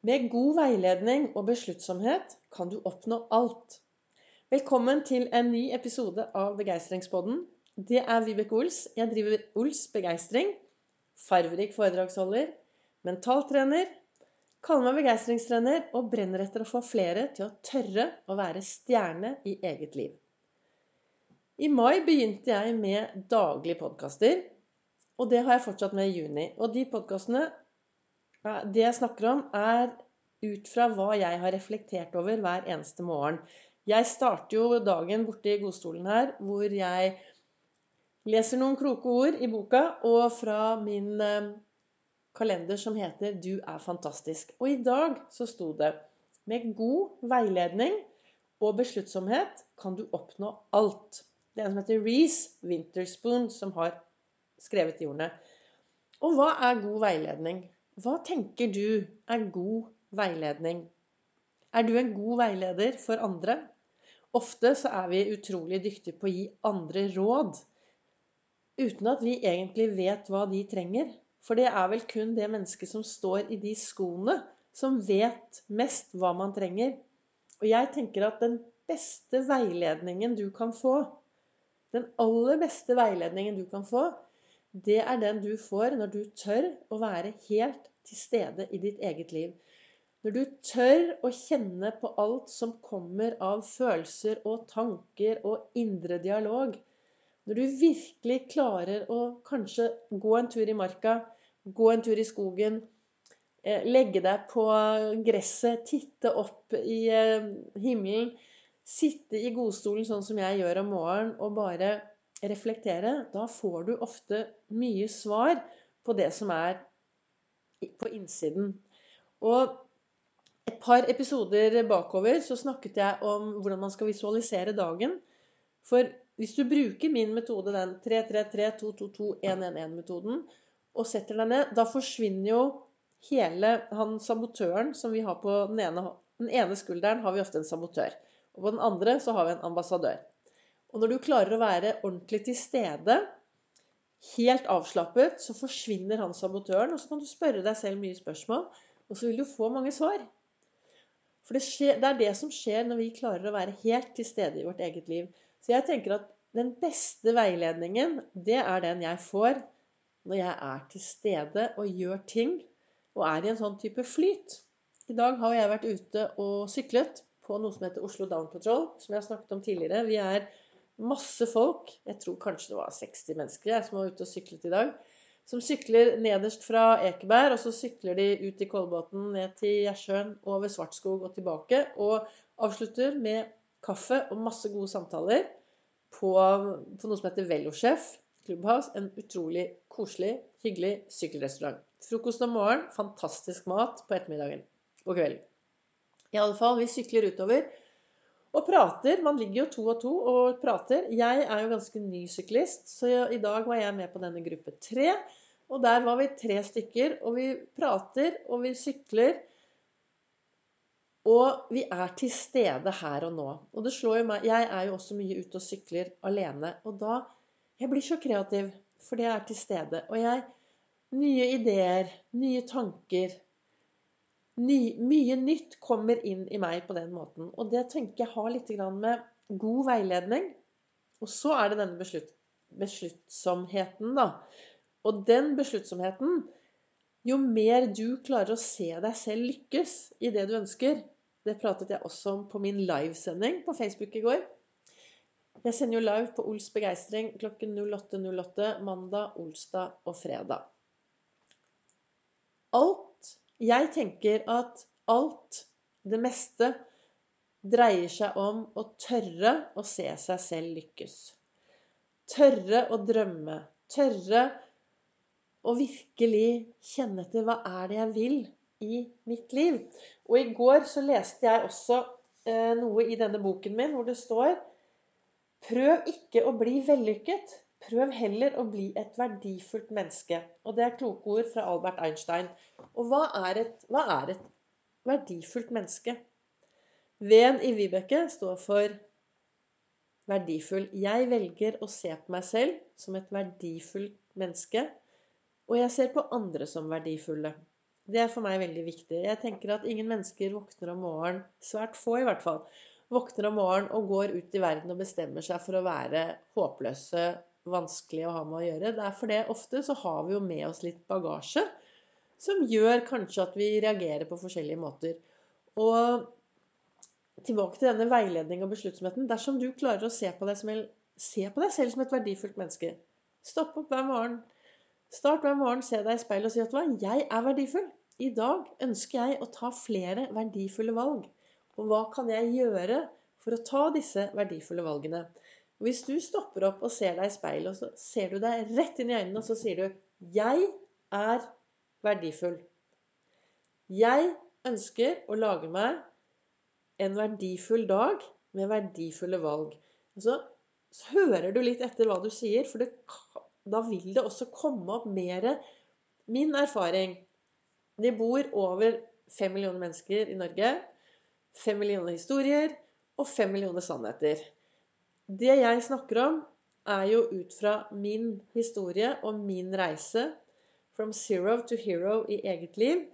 Med god veiledning og besluttsomhet kan du oppnå alt. Velkommen til en ny episode av Begeistringspodden. Det er Vibeke Ols. Jeg driver Ols Begeistring. Farverik foredragsholder. Mentaltrener. Kaller meg begeistringstrener og brenner etter å få flere til å tørre å være stjerne i eget liv. I mai begynte jeg med daglige podkaster. Og det har jeg fortsatt med i juni. Og de podkastene det jeg snakker om, er ut fra hva jeg har reflektert over hver eneste morgen. Jeg starter jo dagen borte i godstolen her, hvor jeg leser noen kloke ord i boka, og fra min eh, kalender som heter 'Du er fantastisk'. Og i dag så sto det 'Med god veiledning og besluttsomhet kan du oppnå alt'. Det er en som heter Reece Winterspoon, som har skrevet de ordene. Og hva er god veiledning? Hva tenker du er god veiledning? Er du en god veileder for andre? Ofte så er vi utrolig dyktige på å gi andre råd uten at vi egentlig vet hva de trenger. For det er vel kun det mennesket som står i de skoene, som vet mest hva man trenger. Og jeg tenker at den beste veiledningen du kan få, den aller beste veiledningen du kan få, det er den du får når du tør å være helt til stede i ditt eget liv. Når du tør å kjenne på alt som kommer av følelser og tanker og indre dialog. Når du virkelig klarer å kanskje gå en tur i marka, gå en tur i skogen, eh, legge deg på gresset, titte opp i eh, himmelen, sitte i godstolen sånn som jeg gjør om morgenen, og bare reflektere, da får du ofte mye svar på det som er på innsiden. Og et par episoder bakover så snakket jeg om hvordan man skal visualisere dagen. For hvis du bruker min metode, den 333-222-111-metoden, og setter deg ned, da forsvinner jo hele han sabotøren som vi har på den ene, den ene skulderen, har vi ofte en sabotør. Og på den andre så har vi en ambassadør. Og når du klarer å være ordentlig til stede helt avslappet, så forsvinner han sabotøren. Og så kan du spørre deg selv mye spørsmål, og så vil du få mange svar. For det, skjer, det, er det som skjer når vi klarer å være helt til stede i vårt eget liv. Så jeg tenker at den beste veiledningen, det er den jeg får når jeg er til stede og gjør ting og er i en sånn type flyt. I dag har jeg vært ute og syklet på noe som heter Oslo Down Patrol, som jeg har snakket om tidligere. Vi er masse folk, jeg tror kanskje det var 60 mennesker jeg, som var ute og syklet i dag, som sykler nederst fra Ekeberg, og så sykler de ut i Kolbotn, ned til Gjersjøen, over Svartskog og tilbake. Og avslutter med kaffe og masse gode samtaler på, på noe som heter Velosjef Clubhouse. En utrolig koselig, hyggelig sykkelrestaurant. Frokost om morgenen, fantastisk mat på ettermiddagen og kvelden. I alle fall, vi sykler utover og prater. Man ligger jo to og to og prater. Jeg er jo ganske ny syklist, så i dag var jeg med på denne gruppe tre. Og der var vi tre stykker, og vi prater, og vi sykler. Og vi er til stede her og nå. Og det slår jo meg Jeg er jo også mye ute og sykler alene. Og da Jeg blir så kreativ, fordi jeg er til stede. Og jeg Nye ideer, nye tanker, Ny, mye nytt kommer inn i meg på den måten. Og det tenker jeg har litt med god veiledning. Og så er det denne beslutt, besluttsomheten, da. Og den besluttsomheten Jo mer du klarer å se deg selv lykkes i det du ønsker Det pratet jeg også om på min livesending på Facebook i går. Jeg sender jo live på Ols begeistring klokken 08.08 08, mandag, onsdag og fredag. Alt jeg tenker at alt, det meste, dreier seg om å tørre å se seg selv lykkes. Tørre å drømme. Tørre å virkelig kjenne etter hva er det jeg vil i mitt liv. Og i går så leste jeg også eh, noe i denne boken min hvor det står Prøv ikke å bli vellykket. Prøv heller å bli et verdifullt menneske. Og det er kloke ord fra Albert Einstein. Og hva er et, hva er et verdifullt menneske? V-en i Vibeke står for verdifull. Jeg velger å se på meg selv som et verdifullt menneske. Og jeg ser på andre som verdifulle. Det er for meg veldig viktig. Jeg tenker at ingen mennesker våkner om morgenen, svært få i hvert fall, våkner om morgenen og går ut i verden og bestemmer seg for å være håpløse, vanskelig å ha med å gjøre. Det er fordi ofte så har vi jo med oss litt bagasje som gjør kanskje at vi reagerer på forskjellige måter. Og tilbake til denne veiledning og besluttsomheten. Dersom du klarer å se på deg, som, se på deg selv som et verdifullt menneske Stopp opp hver morgen. Start hver morgen, se deg i speilet og si at hva, jeg er verdifull. I dag ønsker jeg å ta flere verdifulle valg. Og hva kan jeg gjøre for å ta disse verdifulle valgene? Og hvis du stopper opp og ser deg i speilet, og så ser du deg rett inn i øynene, og så sier du 'Jeg er verdifull'. Jeg ønsker å lage meg en verdifull dag med verdifulle valg. Og så, hører du litt etter hva du sier, for det, da vil det også komme opp mer Min erfaring det bor over fem millioner mennesker i Norge. Fem millioner historier og fem millioner sannheter. Det jeg snakker om, er jo ut fra min historie og min reise. From zero to hero i eget liv.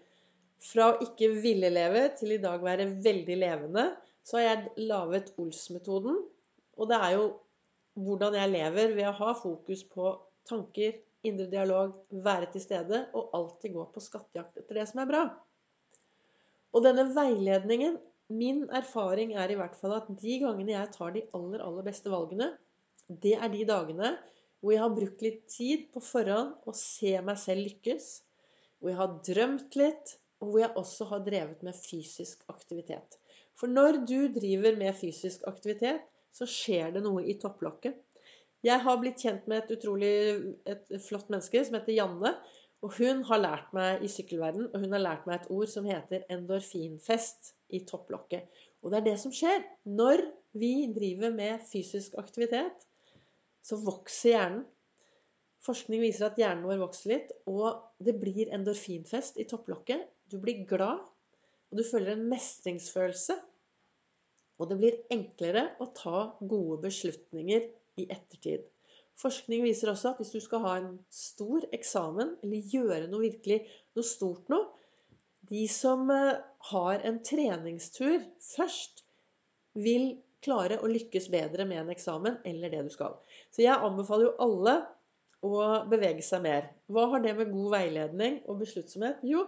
Fra å ikke ville leve til i dag være veldig levende, så har jeg laget Ols-metoden. Og det er jo hvordan jeg lever ved å ha fokus på tanker, indre dialog, være til stede og alltid gå på skattejakt etter det som er bra. Og denne veiledningen Min erfaring er i hvert fall at de gangene jeg tar de aller, aller beste valgene, det er de dagene hvor jeg har brukt litt tid på forhånd å se meg selv lykkes. Hvor jeg har drømt litt, og hvor jeg også har drevet med fysisk aktivitet. For når du driver med fysisk aktivitet, så skjer det noe i topplokket. Jeg har blitt kjent med et utrolig et flott menneske som heter Janne. Og hun har lært meg i sykkelverden, og hun har lært meg et ord som heter endorfinfest i topplokket. Og det er det som skjer. Når vi driver med fysisk aktivitet, så vokser hjernen. Forskning viser at hjernen vår vokser litt, og det blir endorfinfest i topplokket. Du blir glad, og du føler en mestringsfølelse. Og det blir enklere å ta gode beslutninger i ettertid. Forskning viser også at hvis du skal ha en stor eksamen, eller gjøre noe virkelig noe stort noe De som eh, har en treningstur først, vil klare å lykkes bedre med en eksamen eller det du skal. Så jeg anbefaler jo alle å bevege seg mer. Hva har det med god veiledning og besluttsomhet? Jo,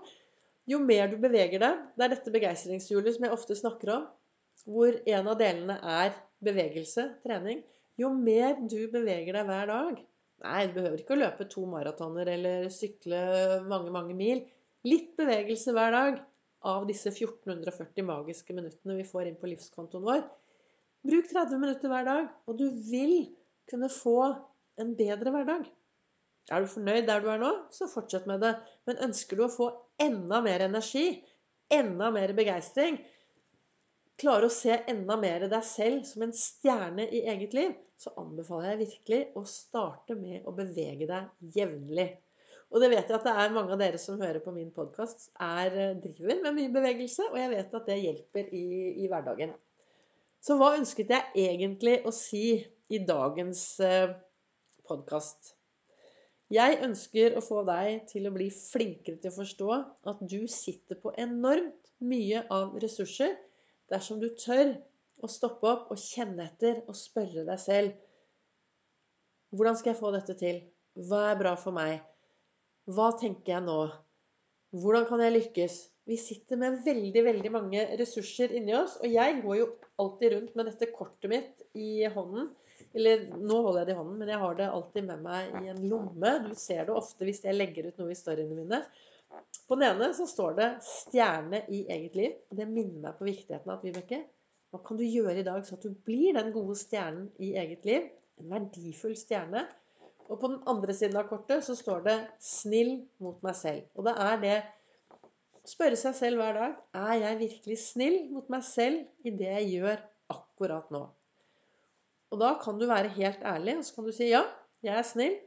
jo mer du beveger deg Det er dette begeistringshjulet som jeg ofte snakker om, hvor en av delene er bevegelse, trening jo mer du beveger deg hver dag Nei, du behøver ikke å løpe to maratoner eller sykle mange, mange mil. Litt bevegelse hver dag av disse 1440 magiske minuttene vi får inn på livskontoen vår. Bruk 30 minutter hver dag, og du vil kunne få en bedre hverdag. Er du fornøyd der du er nå, så fortsett med det. Men ønsker du å få enda mer energi, enda mer begeistring, klare å se enda mer deg selv som en stjerne i eget liv, så anbefaler jeg virkelig å starte med å bevege deg jevnlig. Og det vet jeg at det er mange av dere som hører på min podkast, eh, driver med mye bevegelse, og jeg vet at det hjelper i, i hverdagen. Så hva ønsket jeg egentlig å si i dagens eh, podkast? Jeg ønsker å få deg til å bli flinkere til å forstå at du sitter på enormt mye av ressurser dersom du tør å stoppe opp og kjenne etter og spørre deg selv Hvordan skal jeg få dette til? Hva er bra for meg? Hva tenker jeg nå? Hvordan kan jeg lykkes? Vi sitter med veldig, veldig mange ressurser inni oss. Og jeg går jo alltid rundt med dette kortet mitt i hånden. Eller nå holder jeg det i hånden, men jeg har det alltid med meg i en lomme. Du ser det ofte hvis jeg legger ut noe i storyene mine. På den ene så står det 'stjerne i eget liv'. Det minner meg på viktigheten av at Vibeke, hva kan du gjøre i dag så at du blir den gode stjernen i eget liv? En verdifull stjerne. Og på den andre siden av kortet så står det 'snill mot meg selv'. Og det er det spørre seg selv hver dag er jeg virkelig snill mot meg selv i det jeg gjør akkurat nå. Og da kan du være helt ærlig, og så kan du si 'ja, jeg er snill'.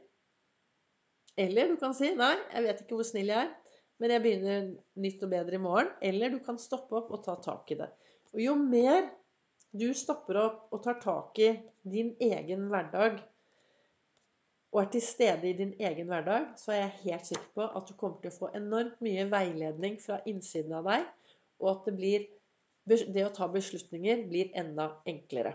Eller du kan si 'nei, jeg vet ikke hvor snill jeg er', men jeg begynner nytt og bedre i morgen'. Eller du kan stoppe opp og ta tak i det. Og jo mer du stopper opp og tar tak i din egen hverdag, og er til stede i din egen hverdag, så er jeg helt sikker på at du kommer til å få enormt mye veiledning fra innsiden av deg, og at det, blir, det å ta beslutninger blir enda enklere.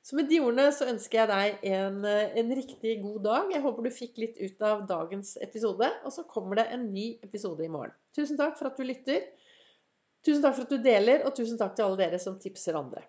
Så med de ordene så ønsker jeg deg en, en, riktig god dag. Jeg håper du fikk litt ut av dagens episode. Og så kommer det en ny episode i morgen. Tusen takk for at du lytter. Tusen takk for at du deler, og tusen takk til alle dere som tipser andre.